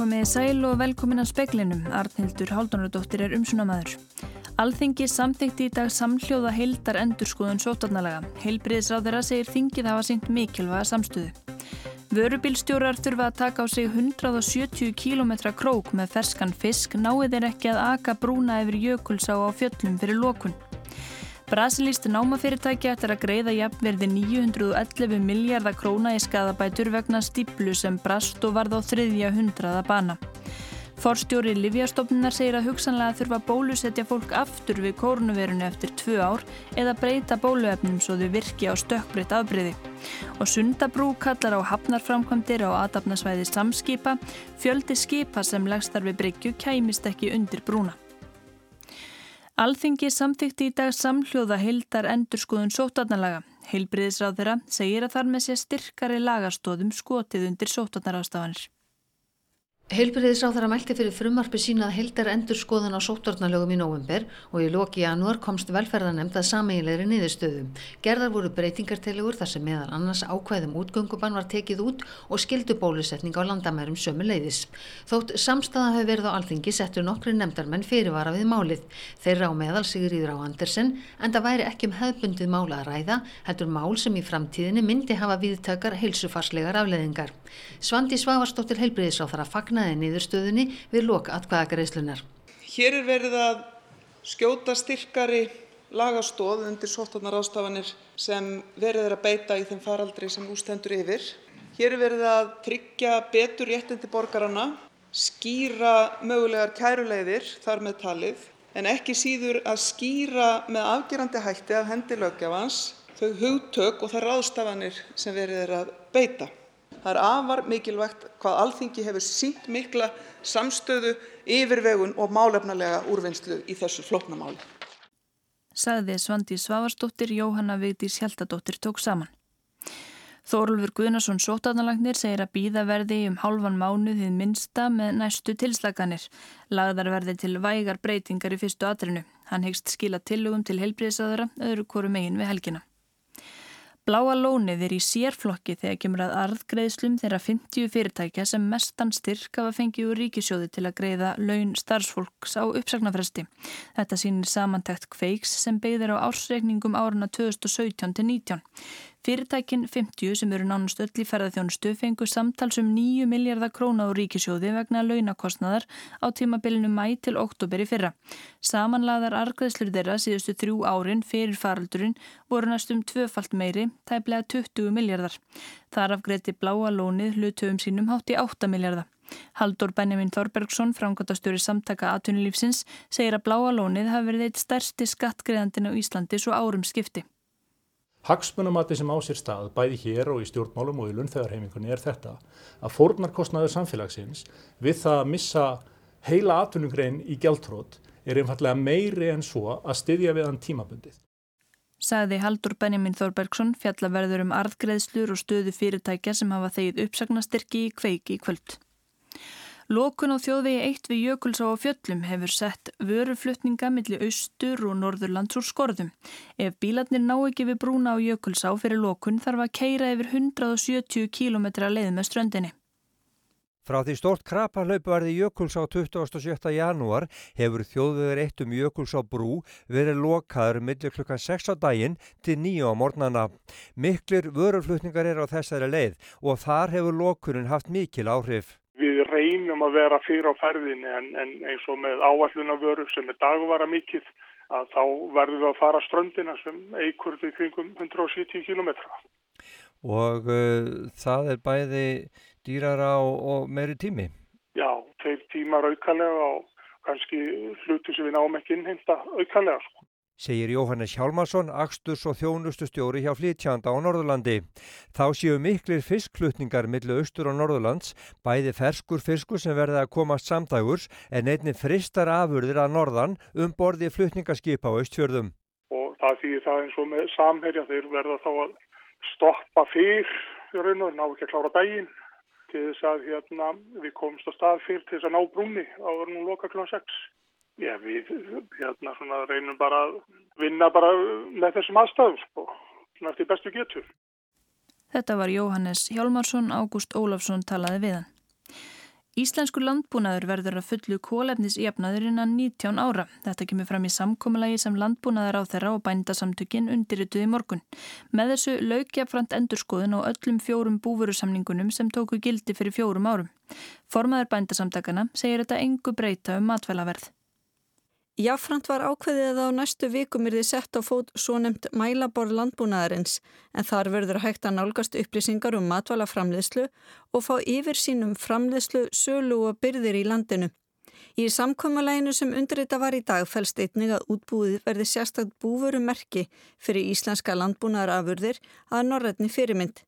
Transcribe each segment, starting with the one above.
Komiði sæl og velkomin að speklinum. Arnhildur Haldunardóttir er umsunamaður. Alþingi samþykti í dag samhljóða heildar endurskoðun sótarnalega. Heilbriðisráðara segir þingið hafa sínt mikilvæga samstöðu. Vörubílstjórar þurfa að taka á sig 170 km krók með ferskan fisk náið er ekki að aka brúna yfir jökulsá á fjöllum fyrir lókun. Brasilíst námafyrirtæki ættir að greiða jafnverði 911 miljardar króna í skadabætur vegna stíplu sem brast og varð á þriðja hundraða bana. Forstjóri Livjastofnunar segir að hugsanlega þurfa bólusetja fólk aftur við kórnuverunu eftir tvö ár eða breyta bóluefnum svo þau virki á stökkbreytt afbreyði. Og Sundabrú kallar á hafnarframkvæmdir á aðdapnasvæði samskipa, fjöldi skipa sem legstar við bryggju kæmist ekki undir brúna. Alþingi samþykti í dag samhljóða heildar endurskoðun sótarnalaga. Heilbriðisráð þeirra segir að þar með sé styrkari lagastóðum skotið undir sótarnarástafanir. Heilbyrðisráþara mælti fyrir frumarpi sína að heldar endur skoðan á sóttornalögum í nóvember og í loki janúar komst velferðanemnd að sameigilegri niðurstöðu. Gerðar voru breytingartelugur þar sem meðal annars ákvæðum útgöngubann var tekið út og skildu bólusetning á landamærum sömu leiðis. Þótt samstaða hafi verið á alþingi settur nokkri nefndarmenn fyrirvara við málið. Þeirra á meðal Sigriður á Andersen en það væri ekki um hefbundið mála að ræða, heldur mál sem í framtíðinni myndi hafa viðtakar heilsufarslegar afleðingar. Fagnaði niðurstöðunni við loka atkvæðagreislunar. Hér er verið að skjóta styrkari lagastóð undir sóttarnar ástafanir sem verið er að beita í þeim faraldri sem ústendur yfir. Hér er verið að tryggja betur réttindi borgarana, skýra mögulegar kæruleiðir þar með talið, en ekki síður að skýra með afgerandi hætti af hendi löggefans þau hugtök og þær ráðstafanir sem verið er að beita. Það er afar mikilvægt hvað Alþingi hefur sínt mikla samstöðu, yfirvegun og málefnalega úrvinnslu í þessu flókna máli. Sagði Svandís Svavarsdóttir, Jóhanna Vigdís Hjaltadóttir tók saman. Þórulfur Guðnarsson sótarnalagnir segir að býða verði um hálfan mánuð þið minsta með næstu tilslaganir. Lagðar verði til vægar breytingar í fyrstu atrinu. Hann hegst skila tillugum til helbriðsaðara öðru koru megin við helgina. Bláa lónið er í sérflokki þegar kemur að arðgreðslum þeirra 50 fyrirtækja sem mestan styrk hafa fengið úr ríkisjóði til að greiða laun starfsfólks á uppsagnarfresti. Þetta sínir samantækt kveiks sem beigðir á ársreikningum áruna 2017-19. Fyrirtækin 50 sem eru nánast öll í ferðarþjónustu fengu samtals um 9 miljardar króna á ríkisjóði vegna launakostnaðar á tímabilinu mæ til oktober í fyrra. Samanlaðar argæðslur þeirra síðustu þrjú árin fyrir faraldurinn voru næstum tvöfalt meiri, tæplega 20 miljardar. Þar afgreiti bláa lónið hlutöfum sínum hátt í 8 miljardar. Haldur Benjamin Þorbergsson, framkvæmtastjóri samtaka aðtunulífsins, segir að bláa lónið hafi verið eitt stærsti skattgreðandin á Íslandi svo árum skipti. Hagsmunumati sem á sér stað, bæði hér og í stjórnmálum og í lunnþegarheimingunni er þetta að fórnarkostnaður samfélagsins við það að missa heila atvinnugrein í gjaldtrót er einfallega meiri en svo að styðja við hann tímabundið. Saði Haldur Benjamin Þorbergsson fjallaverður um arðgreðslur og stöðu fyrirtækja sem hafa þegið uppsagnastyrki í kveiki í kvöld. Lókun á þjóðvegi eitt við Jökulsá á fjöllum hefur sett vöruflutninga millir austur og norðurlands úr skorðum. Ef bílarnir ná ekki við brúna á Jökulsá fyrir lókun þarf að keira yfir 170 km leið með ströndinni. Frá því stort krapalaup varði Jökulsá 27. janúar hefur þjóðvegur eitt um Jökulsá brú verið lokaður millir klukkan 6 á daginn til 9 á morgnana. Miklir vöruflutningar er á þessari leið og þar hefur lokunin haft mikil áhrif reynum að vera fyrir á ferðinni en, en eins og með áallunavöru sem er dagvara mikið að þá verðum við að fara ströndina sem eigur við kringum 170 km. Og uh, það er bæði dýrara og, og meiri tími? Já, þeir tímar aukalega og kannski hlutu sem við náum ekki innhengta aukalega sko segir Jóhannes Hjálmarsson, Aksturs og þjónustustjóri hjá Flytjanda á Norðurlandi. Þá séu miklir fisklutningar millu austur og Norðurlands, bæði ferskur fiskur sem verða að komast samdægurs en einni fristar afurðir að Norðan um borði flutningaskip á austfjörðum. Og það þýðir það eins og með samherja þeir verða þá að stoppa fyrr í raun og ná ekki að klára dægin til þess að hérna, við komumst á stað fyrr til þess að ná brúni á verðnum loka kl. 6. Já, við hérna svona reynum bara að vinna bara með þessum aðstæðum sko, svona eftir bestu getur. Þetta var Jóhannes Hjálmarsson, Ágúst Ólafsson talaði við hann. Íslensku landbúnaður verður að fullu kólefnisjafnaður innan 19 ára. Þetta kemur fram í samkómalagi sem landbúnaður á þeirra og bændasamtökin undirrituði morgun. Með þessu laukjafrant endurskoðun á öllum fjórum búverusamningunum sem tóku gildi fyrir fjórum árum. Formaður bændasamtakana segir þetta engu breyta um matvælaverð. Jáfrant var ákveðið að á næstu vikum er þið sett á fót svo nefnt mælaborð landbúnaðarins en þar verður hægt að nálgast upplýsingar um matvælaframleðslu og fá yfir sínum framleðslu, sölu og byrðir í landinu. Í samkvæmuleginu sem undirrita var í dag fælst einnig að útbúið verði sérstakt búverumerki fyrir íslenska landbúnaðarafurðir að norrætni fyrirmynd.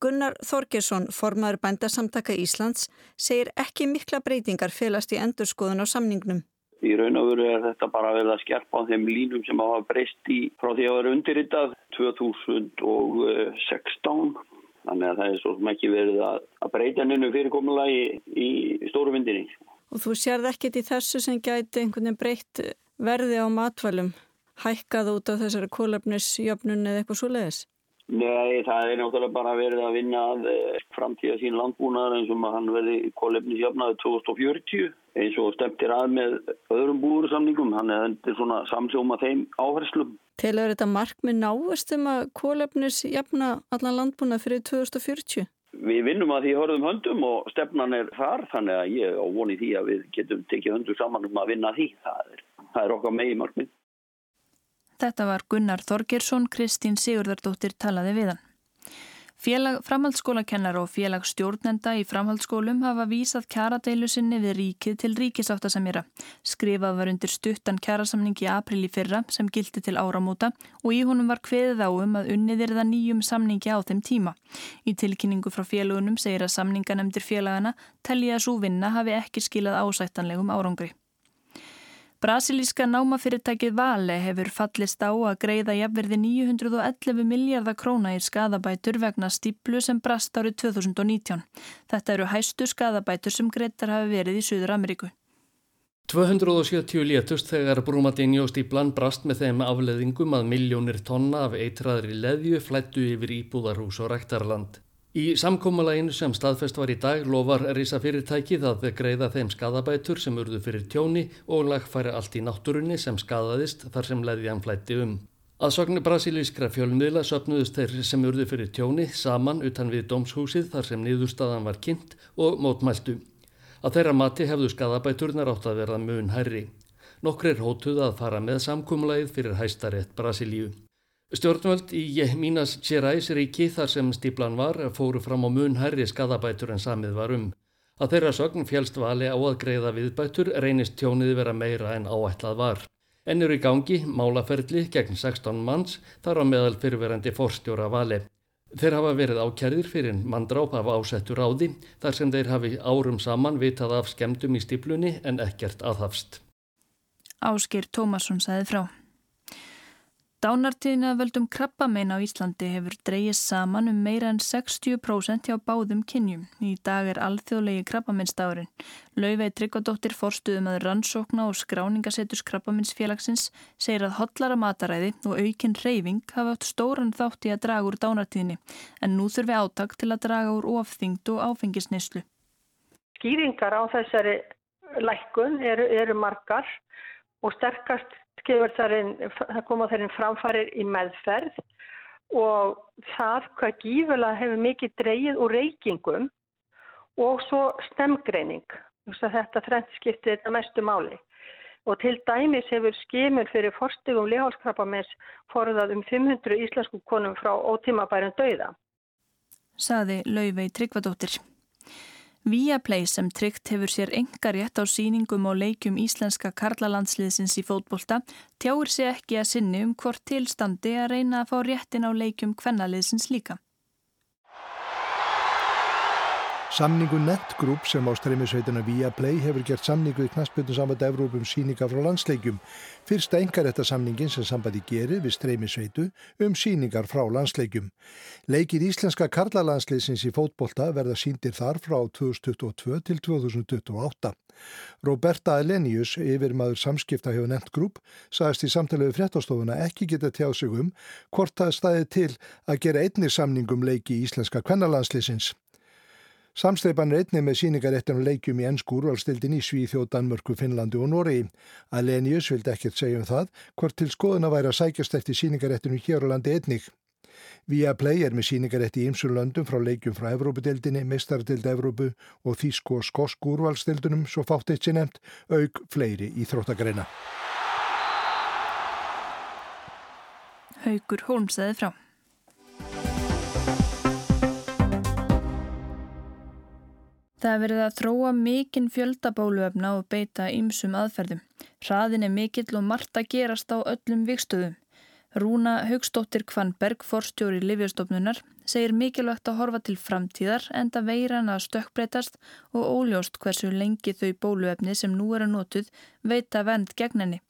Gunnar Þorgesson, formaður bændasamtaka Íslands, segir ekki mikla breytingar félast í endurskoðun á samningnum. Í raun og veru er þetta bara að verða skerpa á þeim línum sem hafa breyst í frá því að vera undirritað 2016. Þannig að það er svo ekki verið að, breyta nynnu fyrirkomulagi í, í stóru myndinni. Og þú sérð ekkit í þessu sem gæti einhvern veginn breytt verði á matvælum, hækkað út af þessari kólöfnisjöfnun eða eitthvað svo leiðis? Nei, það er náttúrulega bara verið að vinna eh, framtíða sín landbúnaðar eins og hann verði kólefnisjöfnaði 2040 eins og stefntir að með öðrum búursamningum, hann er svona samsjóma þeim áherslum. Telur þetta markmið náist um að kólefnisjöfna allan landbúnað fyrir 2040? Við vinnum að því hörðum höndum og stefnan er þar þannig að ég á voni því að við getum tekið höndu saman um að vinna því. Það er, það er okkar megi markmið. Þetta var Gunnar Þorgersson, Kristín Sigurðardóttir talaði við hann. Félag framhaldsskólakennar og félag stjórnenda í framhaldsskólum hafa vísað kjaradeilu sinni við ríkið til ríkisáttasamýra. Skrifað var undir stuttan kjarasamning í april í fyrra sem gildi til áramóta og í honum var kveðið á um að unnið er það nýjum samningi á þeim tíma. Í tilkynningu frá félagunum segir að samninganemdir félagana telli að svo vinna hafi ekki skilað ásættanlegum árangri. Brasilíska námafyrirtækið Vale hefur fallist á að greiða jafnverði 911 miljardar króna í skadabætur vegna stíplu sem brast árið 2019. Þetta eru hæstu skadabætur sem greitar hafi verið í Suður Ameríku. 270 létust þegar Brumadinho stíplan brast með þeim afleðingum að miljónir tonna af eitraðri leðju flættu yfir íbúðarhús og ræktarland. Í samkómalæginu sem staðfest var í dag lofar Rísa fyrirtækið að greiða þeim skadabætur sem urðu fyrir tjóni og lagfæri allt í náttúrunni sem skadaðist þar sem leðjan flætti um. Aðsogni brasilískra fjölmiðla söpnuðust þeir sem urðu fyrir tjóni saman utan við dómshúsið þar sem niðurstaðan var kynnt og mótmæltu. Að þeirra mati hefðu skadabæturnar átt að verða mun herri. Nokkur er hótuð að fara með samkómalægið fyrir hæstarétt Brasilíu. Stjórnvöld í Minas Gerais ríki þar sem stíplan var fóru fram á mun herri skadabætur en samið var um. Að þeirra sögn fjælst vali á að greiða viðbætur reynist tjónið vera meira en áætlað var. En eru í gangi málaferðli gegn 16 manns þar á meðal fyrirverandi forstjóra vali. Þeir hafa verið ákjærðir fyrir mandráp af ásettur áði þar sem þeir hafi árum saman vitað af skemdum í stíplunni en ekkert aðhafst. Áskir Tómasson sæði frá. Dánartíðina völdum krabbamein á Íslandi hefur dreyjist saman um meira en 60% hjá báðum kynjum. Í dag er alþjóðlegi krabbameinsdagurinn. Laufey Tryggvadóttir forstuðum að rannsókna og skráningasettus krabbameinsfélagsins segir að hotlara mataræði og aukinn reyfing hafa átt stóran þátt í að draga úr dánartíðinni en nú þurfi áttak til að draga úr ofþyngd og áfengisneislu. Skýringar á þessari lækkun eru, eru margar og sterkast það koma þeirrin framfærir í meðferð og það hvað gífulega hefur mikið dreyið úr reykingum og svo stemgreining. Þetta þrendskiptið þetta mestu máli. Og til dæmis hefur skimur fyrir forstegum lihálskrappamins forðað um 500 íslensku konum frá ótímabærum dauða. Saði Lauvei Tryggvadóttir. Viaplay sem tryggt hefur sér enga rétt á síningum og leikjum íslenska karlalandsliðsins í fótbolta tjáir sig ekki að sinni um hvort tilstandi að reyna að fá réttin á leikjum kvennaliðsins líka. Samningu Netgroup sem á streymisveitina Viaplay hefur gert samningu í knastbyrnu sambandi Evrópum síninga frá landsleikjum. Fyrsta engarétta samningin sem sambandi gerir við streymisveitu um síningar frá landsleikjum. Leikir íslenska karlalandsleisins í fótbolta verða síndir þar frá 2022 til 2028. Roberta Elenius, yfir maður samskipta hjá Netgroup, sagðist í samtalegu fréttastofuna ekki geta tjáð sig um hvort það staði til að gera einni samningum leiki í íslenska kvennalandsleisins. Samsteipan er einnig með síningaréttunum leikjum í ennsku úrvalstildin í Svíþjóð, Danmörku, Finnlandi og Noregi. Alenius vildi ekkert segja um það hvort til skoðuna væri að sækjast eftir síningaréttunum hér á landi einnig. Viaplay er með síningarétti í ymsur löndum frá leikjum frá Evrópudildinni, Mestardildi Evrópu og Þísku og Skosku úrvalstildunum svo fátt eitt sér nefnt, auk fleiri í þróttagreina. Haugur Holmsæði frá. Það verið að þróa mikinn fjöldabóluöfna og beita ýmsum aðferðum. Hraðin er mikill og margt að gerast á öllum vikstöðum. Rúna Haugstóttir Kvanberg, forstjóri Livjastofnunar, segir mikilvægt að horfa til framtíðar enda veiran að stökkbreytast og óljóst hversu lengi þau bóluöfni sem nú er að notuð veita vend gegn henni.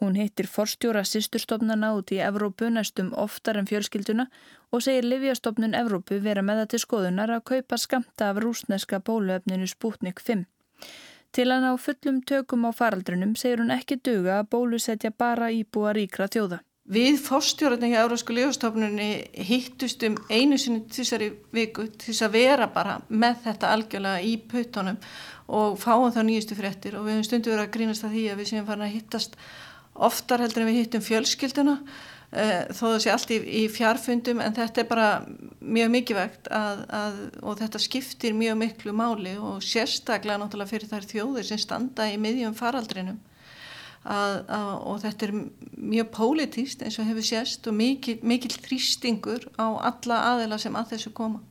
Hún hittir forstjóra sýsturstofnana út í Evrópu næstum oftar en fjölskylduna og segir Livjastofnun Evrópu vera með það til skoðunar að kaupa skamta af rúsneska bóluefninu Sputnik 5. Til að ná fullum tökum á faraldrunum segir hún ekki duga að bólusetja bara íbúa ríkra þjóða. Við fórstjórnarni hjá Európsku lífastofnunni hittust um einu sinni þessari viku til þess að vera bara með þetta algjörlega í puttunum og fáum þá nýjustu fréttir og við höfum stundu verið að grínast að því að við séum farin að hittast oftar heldur en við hittum fjölskylduna uh, þó það sé allt í, í fjárfundum en þetta er bara mjög mikilvægt að, að, og þetta skiptir mjög miklu máli og sérstaklega náttúrulega fyrir þær þjóðir sem standa í miðjum faraldrinum Að, að, og þetta er mjög pólitíst eins og hefur sést og mikil, mikil þrýstingur á alla aðela sem að þessu koma.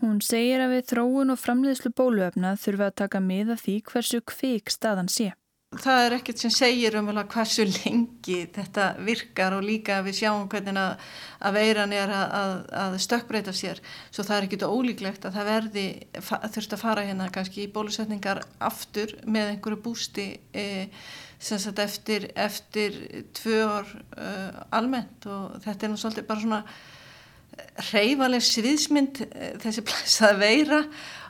Hún segir að við þróun og framleiðslu bóluöfna þurfa að taka miða því hversu kvik staðan sé. Það er ekkert sem segir um hversu lengi þetta virkar og líka við sjáum hvernig að, að veiran er að, að stökkbreyta sér. Svo það er ekkert ólíklegt að það verði þurft að fara hérna kannski í bólusetningar aftur með einhverju bústi e, sagt, eftir, eftir tvö ár uh, almennt og þetta er nú svolítið bara svona reyfaleg sviðsmynd uh, þessi plæsað veira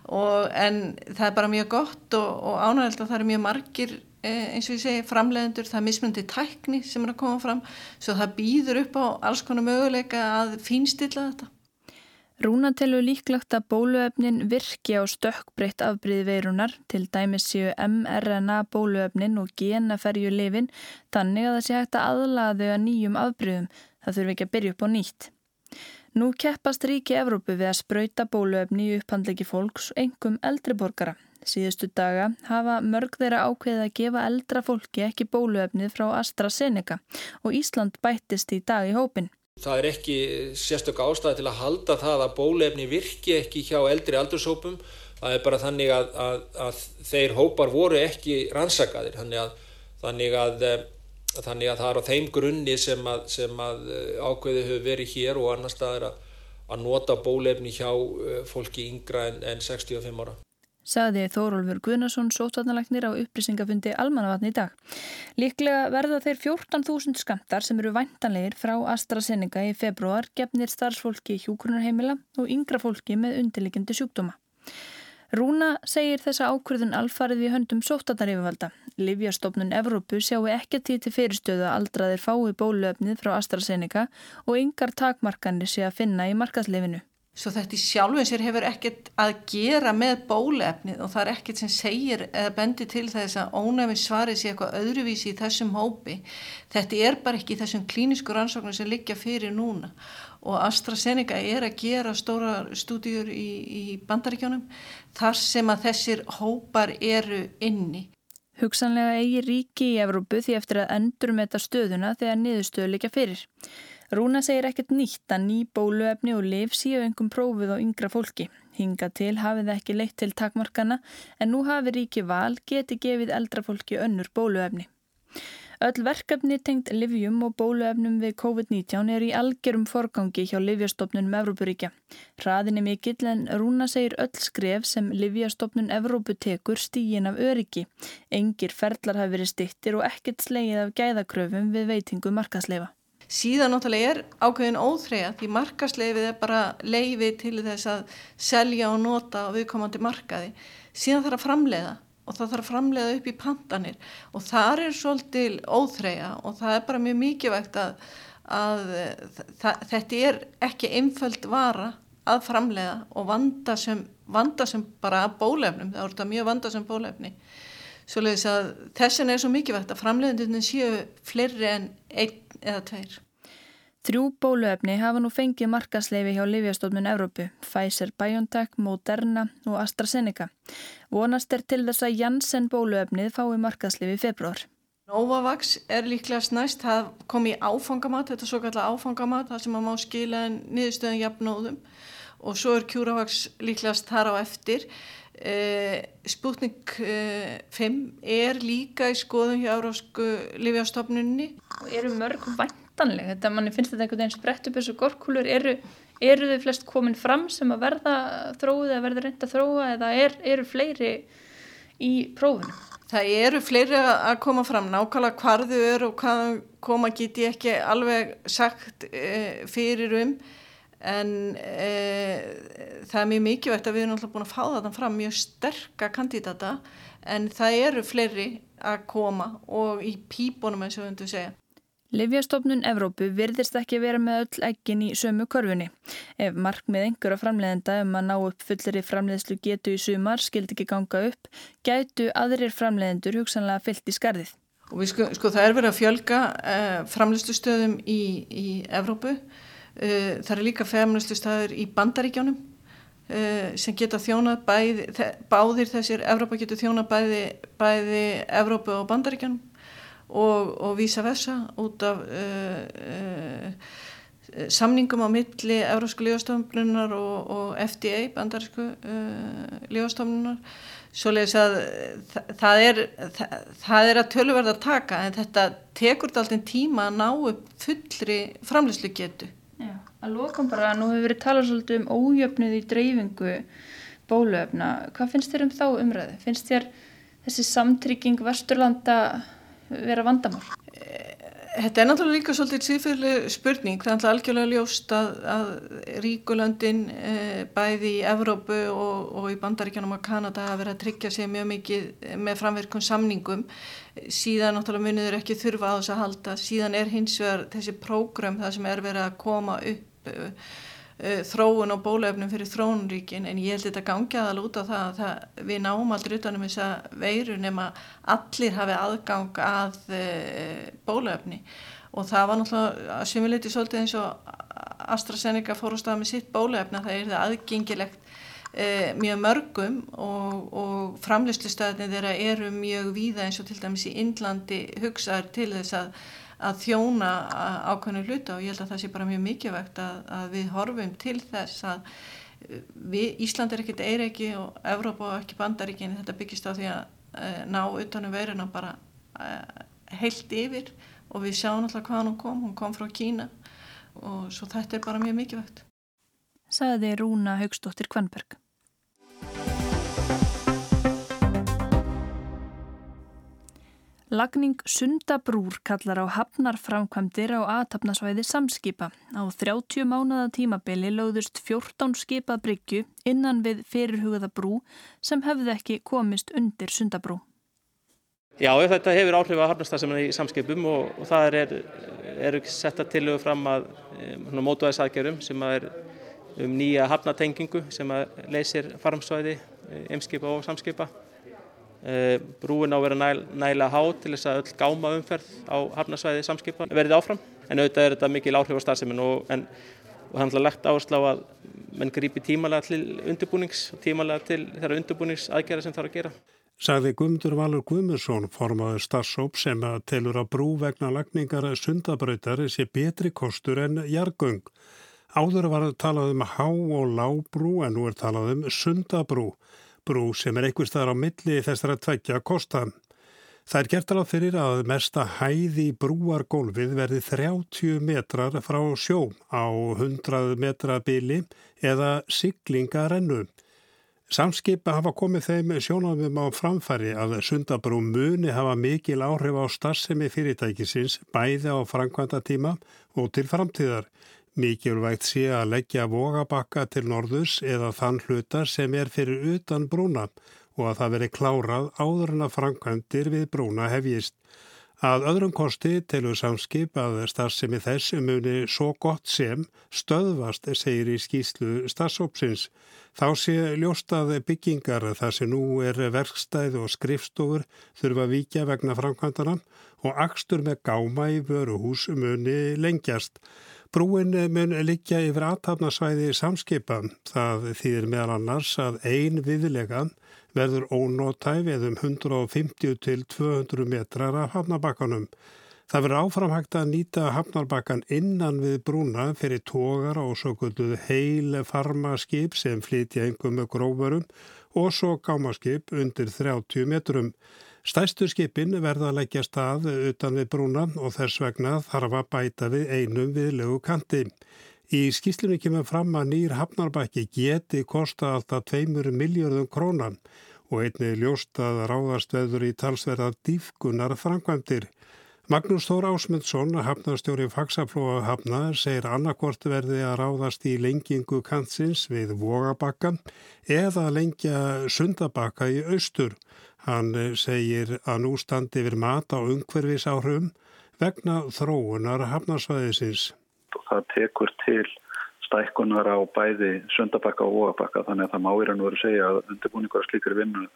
og, en það er bara mjög gott og, og ánægild að það eru mjög margir eins og ég segi framlegendur, það er mismundi tækni sem er að koma fram svo það býður upp á alls konar möguleika að fínstilla þetta. Rúna telur líklagt að bóluefnin virki á stökkbreytt afbríði veirunar til dæmis séu mRNA bóluefnin og genaferju lifin þannig að það sé hægt að aðlaða þau að nýjum afbríðum. Það þurfi ekki að byrja upp á nýtt. Nú keppast ríki Evrópu við að spröyta bóluefni í upphandleiki fólks engum eldri borgara. Síðustu daga hafa mörg þeirra ákveðið að gefa eldra fólki ekki bóluefnið frá AstraZeneca og Ísland bættist í dag í hópin. Það er ekki sérstök ástæði til að halda það að bólefni virki ekki hjá eldri aldurshópum. Það er bara þannig að, að, að þeir hópar voru ekki rannsakaðir. Þannig að, þannig eh, þannig að það er á þeim grunni sem, sem eh, ákveði hefur verið hér og annar staðir að nota bólefni hjá eh, fólki yngra en, en 65 ára saði Þórólfur Guðnason sótvarnalagnir á upplýsingafundi almannavatni í dag. Líklega verða þeir 14.000 skamtar sem eru væntanlegir frá AstraZeneca í februar gefnir starfsfólki hjúkrunarheimila og yngra fólki með undirlikjandi sjúkdóma. Rúna segir þessa ákvörðun alfarið við höndum sóttarnarifvalda. Livjastofnun Evrópu sjáu ekki tíð til fyrirstöðu að aldraðir fái bóluöfnið frá AstraZeneca og yngar takmarkanir sé að finna í markaslefinu. Svo þetta í sjálfum sér hefur ekkert að gera með bólefnið og það er ekkert sem segir eða bendir til þess að ónæmi svarið sé eitthvað öðruvísi í þessum hópi. Þetta er bara ekki þessum klínisku rannsóknum sem liggja fyrir núna og AstraZeneca er að gera stóra stúdíur í, í bandaríkjónum þar sem að þessir hópar eru inni. Hugsanlega eigi ríki í Evrópu því eftir að endur með þetta stöðuna þegar niðurstöðu liggja fyrir. Rúna segir ekkert nýtt að ný bóluefni og liv síu engum prófið á yngra fólki. Hinga til hafið ekki leitt til takmarkana en nú hafi ríki val geti gefið eldra fólki önnur bóluefni. Öll verkefni tengt livjum og bóluefnum við COVID-19 er í algjörum forgangi hjá Livjastofnunum Evrópuríkja. Hraðin er mikill en Rúna segir öll skref sem Livjastofnun Evrópu tekur stígin af öryggi. Engir ferlar hafi verið stittir og ekkert slegið af gæðakröfum við veitingu markasleifa. Síðan náttúrulega er ákveðin óþreyja því markasleifið er bara leifi til þess að selja og nota á viðkomandi markaði. Síðan þarf að framleiða og það þarf að framleiða upp í pandanir og það er svolítil óþreyja og það er bara mjög mikilvægt að, að þetta er ekki einföld vara að framleiða og vanda sem, vanda sem bara bólefnum, það voru mjög vanda sem bólefni. Svoleiðis að þessin er svo mikilvægt að framleiðindunum séu fleiri en einn eða tveir. Þrjú bóluefni hafa nú fengið markasleifi hjá Livjastofnun Evrópu, Pfizer, BioNTech, Moderna og AstraZeneca. Vonast er til þess að Janssen bóluefnið fái markasleifi februar. Novavax er líklega snæst, það kom í áfangamat, þetta er svo kallar áfangamat, það sem maður má skila niðurstöðan jafnóðum og svo er Curavax líklegast þar á eftir. Uh, Sputnik uh, 5 er líka í skoðum hjá Európsku Livjastofnunni. Eru mörg vænt væntanleg þetta manni finnst þetta einhvern veginn sprett upp þessu gorkulur eru, eru þau flest komin fram sem að verða þróið eða verða reynda þróa eða er, eru fleiri í prófunum? Það eru fleiri að koma fram nákvæmlega hvar þau eru og hvað koma get ég ekki alveg sagt e, fyrir um en e, það er mjög mikilvægt að við erum alltaf búin að fá þetta fram mjög sterka kandidata en það eru fleiri að koma og í pípunum eins og við höfum að segja. Livjastofnun Evrópu virðist ekki vera með öll ekkin í sömu korfunni. Ef markmið einhverja framleiðenda um að ná upp fullri framleiðslu getu í sumar skildi ekki ganga upp, gætu aðrir framleiðendur hugsanlega fyllt í skarðið. Sko, sko það er verið að fjölga eh, framleiðslustöðum í, í Evrópu. Eh, það er líka framleiðslustöður í bandaríkjónum eh, sem geta þjónað bæði, báðir þessir Evrópa getur þjónað bæði, bæði Evrópu og bandaríkjónum og, og vísa versa út af uh, uh, samningum á milli Európsku lífastofnunar og, og FDA, bandarísku uh, lífastofnunar svoleiðis að það, það, er, það, það er að tölverða taka en þetta tekur alltaf tíma að ná upp fullri framleyslu getu. Að lokum bara, nú hefur verið talað svolítið um ójöfnuð í dreifingu bóluöfna. Hvað finnst þér um þá umræðu? Finnst þér þessi samtrygging Vesturlanda vera vandamál? Þetta er náttúrulega líka svolítið síðfyrlega spurning. Það er náttúrulega algjörlega ljóst að, að ríkulöndin e, bæði í Evrópu og, og í bandaríkjanum og Kanada hafa verið að tryggja sig mjög mikið með framverkun samningum. Síðan náttúrulega muniður ekki þurfa á þess að halda. Síðan er hins vegar þessi prógram það sem er verið að koma upp þróun og bólefnum fyrir þróunríkin en ég held þetta gangi aðal út á það að við náum aldrei utanum þess að veiru nema allir hafi aðgang að uh, bólefni og það var náttúrulega að sumuleiti svolítið eins og AstraZeneca fór á stað með sitt bólefna það er það aðgengilegt uh, mjög mörgum og, og framlýslustöðinni þeirra eru mjög víða eins og til dæmis í Indlandi hugsaður til þess að að þjóna ákveðinu hluta og ég held að það sé bara mjög mikilvægt að, að við horfum til þess að uh, við, Ísland er ekkit eiregi og Evrópa og ekki bandaríkin þetta byggist á því að uh, ná utanum veiruna bara uh, heilt yfir og við sjáum alltaf hvað hún kom, hún kom frá Kína og svo þetta er bara mjög mikilvægt. Saði Rúna Haugstóttir Kvanberg. Lagning sundabrúr kallar á hafnarframkvæmdir á aðtapnasvæði samskipa. Á 30 mánada tímabili lögðust 14 skipað bryggju innan við fyrirhugaða brú sem hefði ekki komist undir sundabrú. Já, þetta hefur áhrif að hafnarstafsefna í samskipum og, og það er, er setta tilögu fram að um, mótuæðisaðgerum sem er um nýja hafnatengingu sem leysir farmsvæði, eimskipa og samskipa. Eh, brúin á að vera næl, nægilega há til þess að öll gáma umferð á hafnarsvæði samskipa verið áfram en auðvitað er þetta mikil áhrif á starfseminn og, það er lagt áherslu á að menn grípi tímalega til undirbúnings og tímalega til þeirra undirbúningsaðgerða sem er að gera. Sagði Guðmundur Valur Guðmundsson formaður starfsóp sem að telur að brú vegna lagningar sundabröytar sé betri kostur en jargung. Áður var að talað um há og lábrú en nú er talað um sundabrú brú sem er einhver staðar á milli þessara tveggja kosta. Það er gert alveg fyrir að mesta hæði brúargólfið verði 30 metrar frá sjó á 100 metra bili eða siglingarennu. Samskipa hafa komið þeim sjónafum á framfæri að sundabrú muni hafa mikil áhrif á starfsemi fyrirtækisins bæði á framkvæmda tíma og til framtíðar. Mikilvægt sé að leggja vogabakka til norðus eða þann hlutar sem er fyrir utan brúna og að það veri klárað áður en að framkvæmdir við brúna hefjist. Að öðrum kosti telur samskip að starfsemi þess muni svo gott sem stöðvast, segir í skýslu starfsópsins. Þá sé ljóstað byggingar þar sem nú er verkstæð og skrifstofur þurfa að víkja vegna framkvæmdana og axtur með gáma í vöruhús muni lengjast. Brúin mun liggja yfir aðtapnasvæði samskipa. Það þýðir meðal annars að ein viðlegan verður ónótæf eða um 150 til 200 metrar af hafnabakkanum. Það verður áframhægt að nýta hafnarbakkan innan við brúna fyrir tógar og svo gulluð heil farmaskip sem flytja engum með grófurum og svo gámaskip undir 30 metrum. Stæstu skipin verða að leggja stað utan við brúna og þess vegna þarf að bæta við einum viðlegu kanti. Í skýslinu kemur fram að nýr hafnarbæki geti kosta alltaf 2 miljardum krónan og einni ljóst að ráðast veður í talsverða dýfkunar framkvæmdir. Magnús Þór Ásmundsson, hafnarstjóri Faxaflóa hafna, segir annarkort verði að ráðast í lengingu kantsins við Vogabakka eða lengja Sundabakka í austur. Hann segir að nú standi yfir mat á umhverfis áhrum vegna þróunar hafnarsvæðisins. Það tekur til stækkunar á bæði sundabakka og óabakka þannig að það má í raun og veru segja að undirbúningur að slíkri vinnu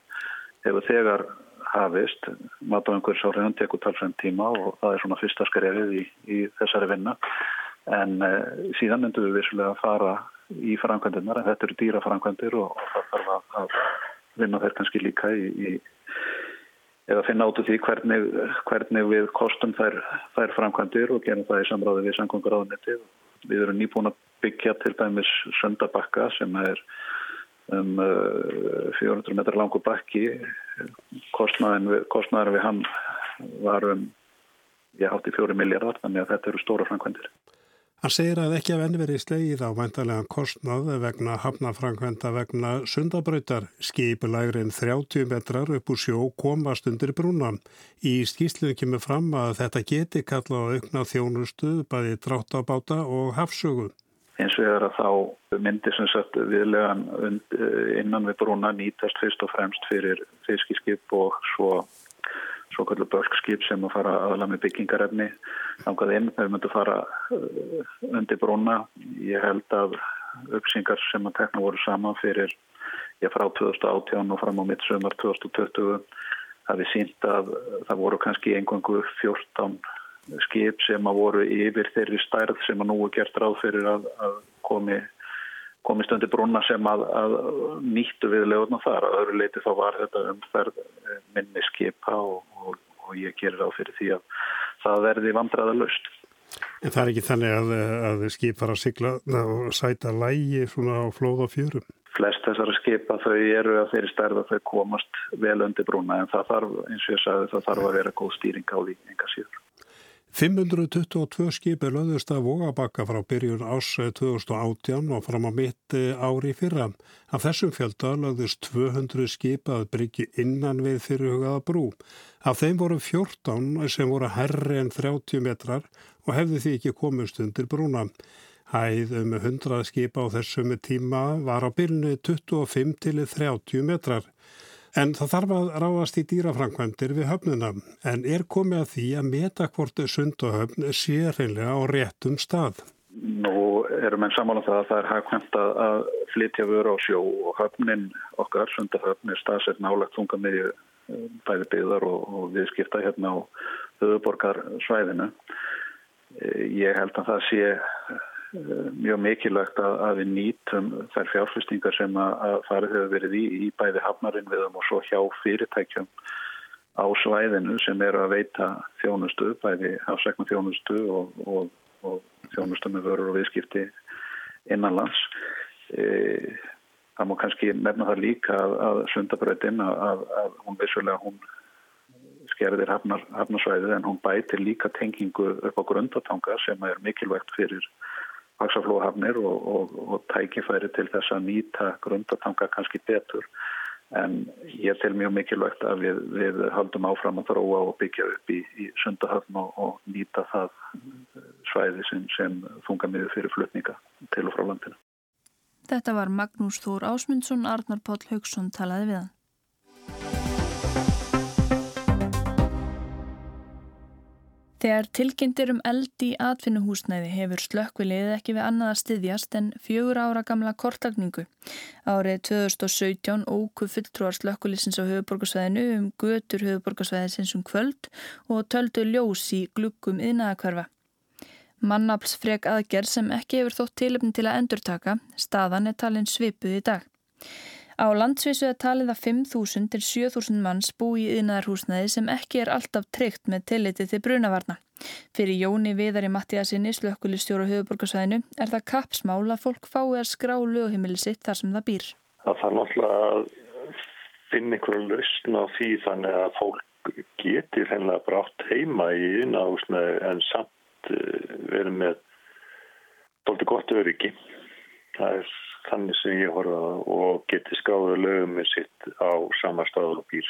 hefur þegar hafist. Mat á áriðan tekur talsvegn tíma og það er svona fyrsta skrefið í, í þessari vinna en eh, síðan endur við vissulega að fara í framkvæmdunar en þetta eru dýra framkvæmdur og, það þarf að, vinna þeir kannski líka í, í eða finna át úr því hvernig, hvernig við kostum þær, þær framkvæmdir og gerum það í samráði við sangungur áðunetti. Við erum nýbúin að byggja til dæmis söndabakka sem er um 400 uh, metrar langur bakki. Kostnaðin við, kostnaðin við hann var um, ég hátti fjóri miljardar, þannig að þetta eru stóra framkvæmdir. Hann segir að ekki að enn verið slegið á væntalega kostnað vegna hafnafrankvenda vegna sundabröytar. Skipulægrin 30 metrar upp úr sjó komast undir brúnan. Í skýsluðu kemur fram að þetta geti kalla á aukna þjónustu bæði dráttabáta og hafsögu. Eins og er að þá myndir sem sagt viðlegan innan við brúna nýtast fyrst og fremst fyrir fiskiskip og svo svo kallu bölkskip sem að fara aðla með byggingarefni þangað inn, þau myndu fara uh, undir brúna. Ég held að uppsingar sem að tekna voru saman fyrir ég frá 2018 og fram á mitt sömur 2020 hafi sínt að það voru kannski einhverju 14 skip sem að voru yfir þeirri stærð sem að nú er gert ráð fyrir að, að komi komist undir brúna sem að, að nýttu viðlegurna þar. Að öðru leiti þá var þetta umferð eh, minni skipa og, og, og ég gerir á fyrir því að það verði vandraða löst. En það er ekki þannig að, að skip fara að sigla og sæta lægi svona á flóð og fjörum? Flest þessara skipa þau eru að þeirri stærða þau komast vel undir brúna en það þarf, eins og ég sagði, það þarf að vera góð stýring á enga síður. 522 skipi löðust að vogabakka frá byrjun ás 2018 og fram á mitt ári fyrra. Af þessum fjölda löðust 200 skip að bryggja innan við fyrirhugaða brú. Af þeim voru 14 sem voru herri en 30 metrar og hefði því ekki komist undir brúna. Hæð um 100 skip á þessum tíma var á byrjunu 25 til 30 metrar. En það þarf að ráðast í dýrafrankvæmdir við höfnuna en er komið að því að meta hvort sund og höfn sé reynlega á réttum stað. Nú erum við samála um það að það er hagkvæmt að flytja vöru á sjó og höfnin okkar, sundahöfn, er staðsett nálagt þunga miðju eh, bæði byggðar og, og viðskipta hérna á höfuborgarsvæðinu. Eh, ég held að það sé mjög mikilvægt að, að við nýtum þær fjárfestingar sem að farið hefur verið í, í bæði hafnarinn viðum og svo hjá fyrirtækjum á svæðinu sem eru að veita þjónustu, bæði afsækna þjónustu og, og, og þjónustu með vörur og viðskipti innanlands. E, það má kannski nefna það líka að, að sundabröðin að, að hún vissulega hún skerðir hafnar, hafnarsvæðið en hún bætir líka tengingu upp á grundatanga sem er mikilvægt fyrir vaksaflóhafnir og, og, og tækifæri til þess að nýta grundatanga kannski betur en ég tel mjög mikilvægt að við, við haldum áfram að þróa og byggja upp í, í sundahöfn og, og nýta það svæði sem, sem þunga miður fyrir flutninga til og frá landinu. Þetta var Magnús Þór Ásmundsson, Arnar Páll Haugsson talaði við hann. Þegar tilkynntir um eld í atvinnuhúsnæði hefur slökkvilið ekki við annað að styðjast en fjögur ára gamla kortlagningu. Árið 2017 óku fulltrúar slökkvilísins á höfuborgarsvæðinu um götur höfuborgarsvæðisins um kvöld og töldu ljós í glukkum yðnaðakverfa. Mannaflsfreg aðgerð sem ekki hefur þótt tilöfni til að endurtaka, staðan er talin svipuð í dag. Á landsvísu er talið að 5.000 til 7.000 manns bú í yðnaðarhúsnaði sem ekki er alltaf tryggt með tilliti til brunavarna. Fyrir Jóni Viðari Mattíasinni, slökkulistjóru höfuborgarsvæðinu, er það kapsmál að fólk fái að skrá lögheimili sitt þar sem það býr. Það þarf náttúrulega að finna einhverju lausn á því þannig að fólk geti reynilega brátt heima í yðnaðarhúsnaði en samt eh, verið með doldið gott öryggi. Það er þannig sem ég horfa og geti skráðu lögum með sitt á sama stað og býr.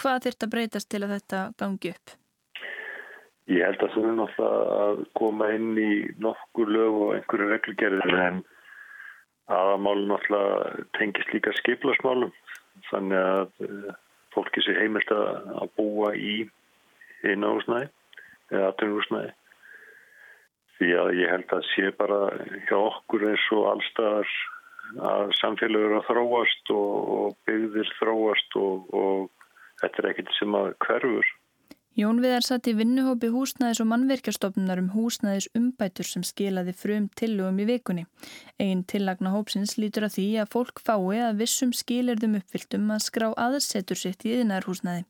Hvað þurft að breytast til að þetta gangi upp? Ég held að þú er náttúrulega að koma inn í nokkur lög og einhverju reglugerðir en aðamálu náttúrulega tengist líka skiplasmálum þannig að eh, fólki sé heimilt að búa í einu húsnæði eða atvinnúsnæði því að ég held að sé bara hjá okkur eins og allstaðar að samfélag eru að þróast og, og byggðir þróast og, og þetta er ekkert sem að hverfur. Jón Viðar satt í vinnuhópi húsnæðis og mannverkjastofnunar um húsnæðis umbætur sem skilaði frum tillögum í vikunni. Einn tillagna hópsins lítur að því að fólk fái að vissum skilirðum uppfylltum að skrá aðsetur sitt í yðnarhúsnæði.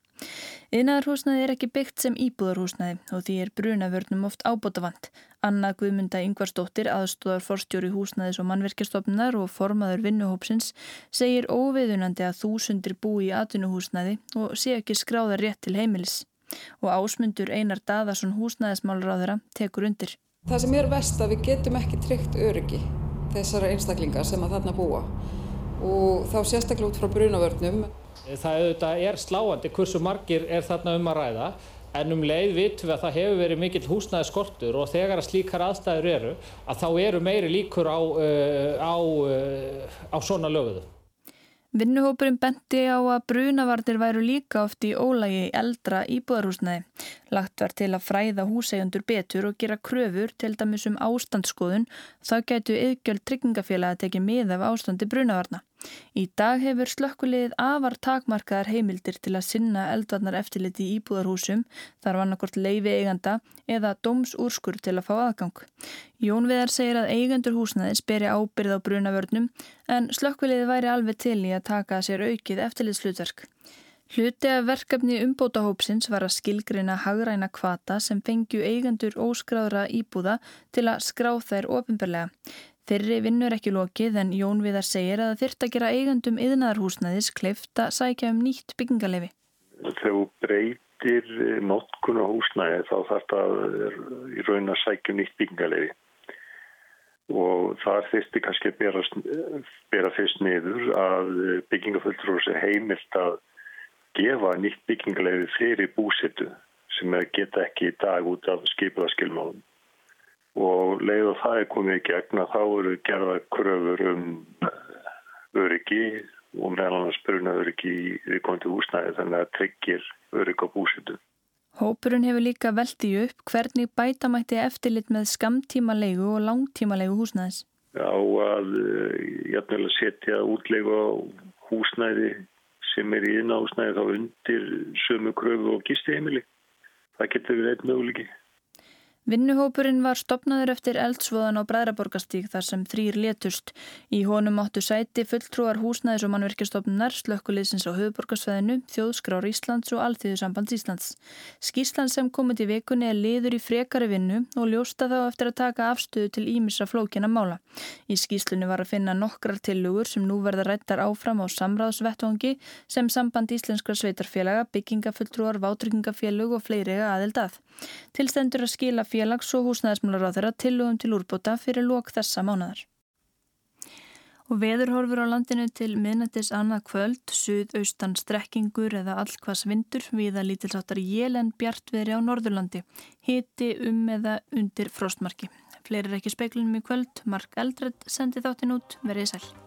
Yðnaðarhúsnaði er ekki byggt sem íbúðarhúsnaði og því er brunavörnum oft ábótavand. Anna Guðmunda Yngvarsdóttir, aðstóðar forstjóri húsnaðis og mannverkjastofnar og formaður vinnuhópsins, segir óviðunandi að þúsundir búi í atvinnuhúsnaði og sé ekki skráða rétt til heimilis. Og ásmundur Einar Daðarsson húsnaðismálráðara tekur undir. Það sem er vest að við getum ekki tryggt öryggi þessara einstaklingar sem að þarna búa og þá sérstaklega út frá brunavörnum. Það auðvitað er sláandi hversu margir er þarna um að ræða en um leið vitum við að það hefur verið mikill húsnæði skortur og þegar að slíkar aðstæður eru að þá eru meiri líkur á, uh, á, uh, á svona löguðu. Vinnuhópurinn benti á að brunavarnir væru líka oft í ólægi eldra íbúðarhúsnæði. Lagt var til að fræða húsegjöndur betur og gera kröfur til dæmis um ástandsskoðun þá gætu yðgjöld tryggingafélag að tekja mið af ástandi brunavarna. Í dag hefur slökkulegið afar takmarkaðar heimildir til að sinna eldvarnar eftirliti í íbúðarhúsum, þar var annarkort leifi eiganda eða dómsúrskur til að fá aðgang. Jón Viðar segir að eigendur húsnaðis beri ábyrð á brunavörnum en slökkulegið væri alveg til í að taka sér aukið eftirlitslutverk. Hluti af verkefni umbótahópsins var að skilgreina hagræna kvata sem fengju eigendur óskráðra íbúða til að skrá þær ofinberlega. Fyrri vinnur ekki lokið en Jón Viðar segir að það þyrrt að gera eigandum yðnaðarhúsnaðis kleift að sækja um nýtt byggingalefi. Þegar breytir notkuna húsnaði þá þarf það í raun að sækja um nýtt byggingalefi og það þyrsti kannski að bera, bera fyrst niður að byggingafulltrús er heimilt að gefa nýtt byggingalefi fyrir búsitu sem geta ekki í dag út af skipilaskilmálum og leið og það er komið í gegn að þá eru gerða kröfur um eh, öryggi og meðal annars bruna öryggi í viðkomandi húsnæði þannig að tryggir örygg á búsitu. Hópurinn hefur líka veldið upp hvernig bætamætti eftirlit með skamtímalegu og langtímalegu húsnæðis. Já að jæfnilega eh, setja útlegu á húsnæði sem er í innahúsnæði þá undir sömu kröfu og gistiheimili. Það getur við eitt möguleiki. Vinnuhópurinn var stopnaður eftir eldsvoðan á Bræðraborgastík þar sem þrýr letust. Í honum áttu sæti fulltrúar húsnæðis og mannverkjastofnunar, slökkuliðsins á höfuborgarsveðinu, þjóðskrár Íslands og Alþjóðusambands Íslands. Skíslan sem komið í vikunni er liður í frekari vinnu og ljósta þá eftir að taka afstöðu til ímisra flókina mála. Í skíslunni var að finna nokkrar tillugur sem nú verða rættar áfram á samráðsvettvangi sem samband íslenskra sveitarfélaga, byggingafulltrúar, félags- og húsnæðismálar á þeirra tillögum til úrbóta fyrir lók þessa mánadar. Og veðurhorfur á landinu til miðnættis annað kvöld, suðaustan strekkingur eða allkvass vindur viða lítilsáttar jél en bjartviðri á Norðurlandi, hiti um eða undir frostmarki. Fleiri er ekki speiklunum í kvöld, Mark Eldred sendi þáttinn út, verið sæl.